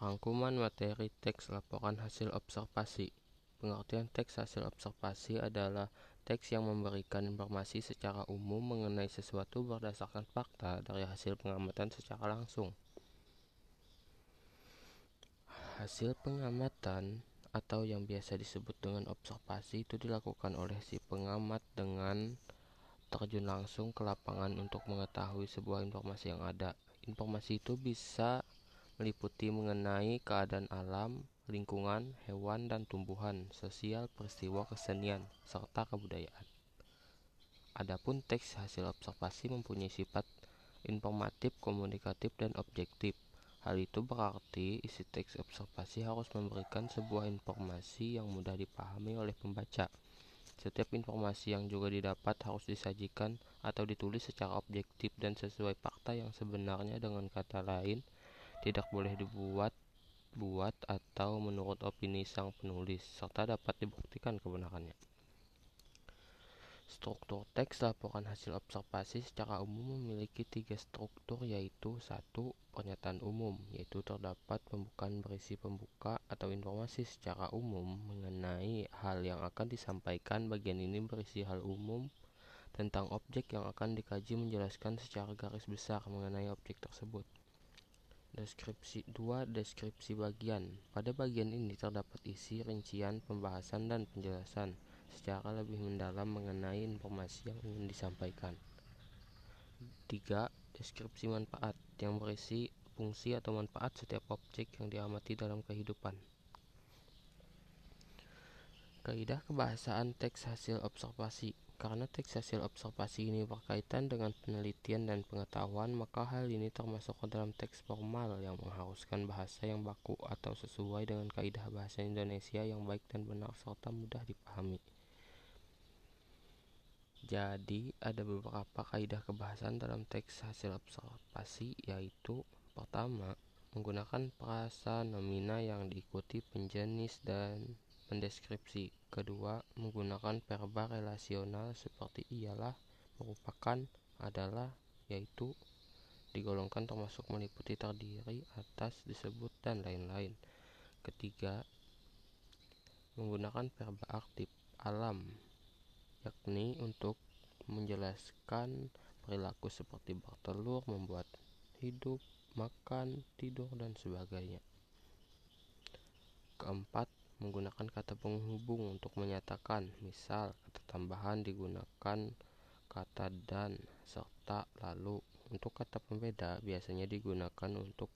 Rangkuman materi teks laporan hasil observasi. Pengertian teks hasil observasi adalah teks yang memberikan informasi secara umum mengenai sesuatu berdasarkan fakta dari hasil pengamatan secara langsung. Hasil pengamatan atau yang biasa disebut dengan observasi itu dilakukan oleh si pengamat dengan terjun langsung ke lapangan untuk mengetahui sebuah informasi yang ada. Informasi itu bisa meliputi mengenai keadaan alam, lingkungan, hewan dan tumbuhan, sosial, peristiwa kesenian, serta kebudayaan. Adapun teks hasil observasi mempunyai sifat informatif, komunikatif, dan objektif. Hal itu berarti isi teks observasi harus memberikan sebuah informasi yang mudah dipahami oleh pembaca. Setiap informasi yang juga didapat harus disajikan atau ditulis secara objektif dan sesuai fakta yang sebenarnya dengan kata lain tidak boleh dibuat-buat atau menurut opini sang penulis, serta dapat dibuktikan kebenarannya. Struktur teks laporan hasil observasi secara umum memiliki tiga struktur yaitu satu Pernyataan umum, yaitu terdapat pembukaan berisi pembuka atau informasi secara umum mengenai hal yang akan disampaikan. Bagian ini berisi hal umum tentang objek yang akan dikaji menjelaskan secara garis besar mengenai objek tersebut. Deskripsi 2. Deskripsi bagian Pada bagian ini terdapat isi, rincian, pembahasan, dan penjelasan secara lebih mendalam mengenai informasi yang ingin disampaikan. 3. Deskripsi manfaat yang berisi fungsi atau manfaat setiap objek yang diamati dalam kehidupan. Kaidah kebahasaan teks hasil observasi karena teks hasil observasi ini berkaitan dengan penelitian dan pengetahuan, maka hal ini termasuk ke dalam teks formal yang mengharuskan bahasa yang baku atau sesuai dengan kaidah bahasa Indonesia yang baik dan benar serta mudah dipahami. Jadi, ada beberapa kaidah kebahasaan dalam teks hasil observasi yaitu pertama, menggunakan frasa nomina yang diikuti penjenis dan mendeskripsi. Kedua, menggunakan verba relasional seperti ialah, merupakan, adalah, yaitu, digolongkan termasuk meliputi terdiri, atas, disebut, dan lain-lain. Ketiga, menggunakan verba aktif alam, yakni untuk menjelaskan perilaku seperti bertelur, membuat hidup, makan, tidur, dan sebagainya. Keempat, menggunakan kata penghubung untuk menyatakan. Misal, kata tambahan digunakan kata dan serta lalu. Untuk kata pembeda biasanya digunakan untuk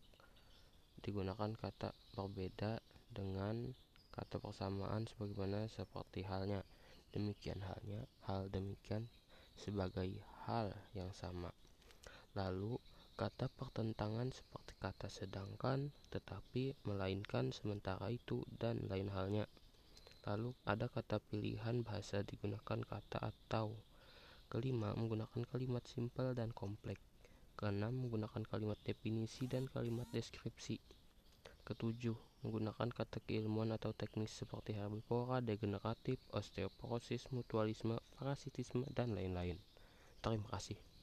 digunakan kata berbeda dengan kata persamaan sebagaimana seperti halnya. Demikian halnya, hal demikian sebagai hal yang sama. Lalu kata pertentangan seperti kata sedangkan, tetapi, melainkan, sementara itu, dan lain halnya. Lalu ada kata pilihan bahasa digunakan kata atau. Kelima, menggunakan kalimat simpel dan kompleks. Keenam, menggunakan kalimat definisi dan kalimat deskripsi. Ketujuh, menggunakan kata keilmuan atau teknis seperti herbivora, degeneratif, osteoporosis, mutualisme, parasitisme, dan lain-lain. Terima kasih.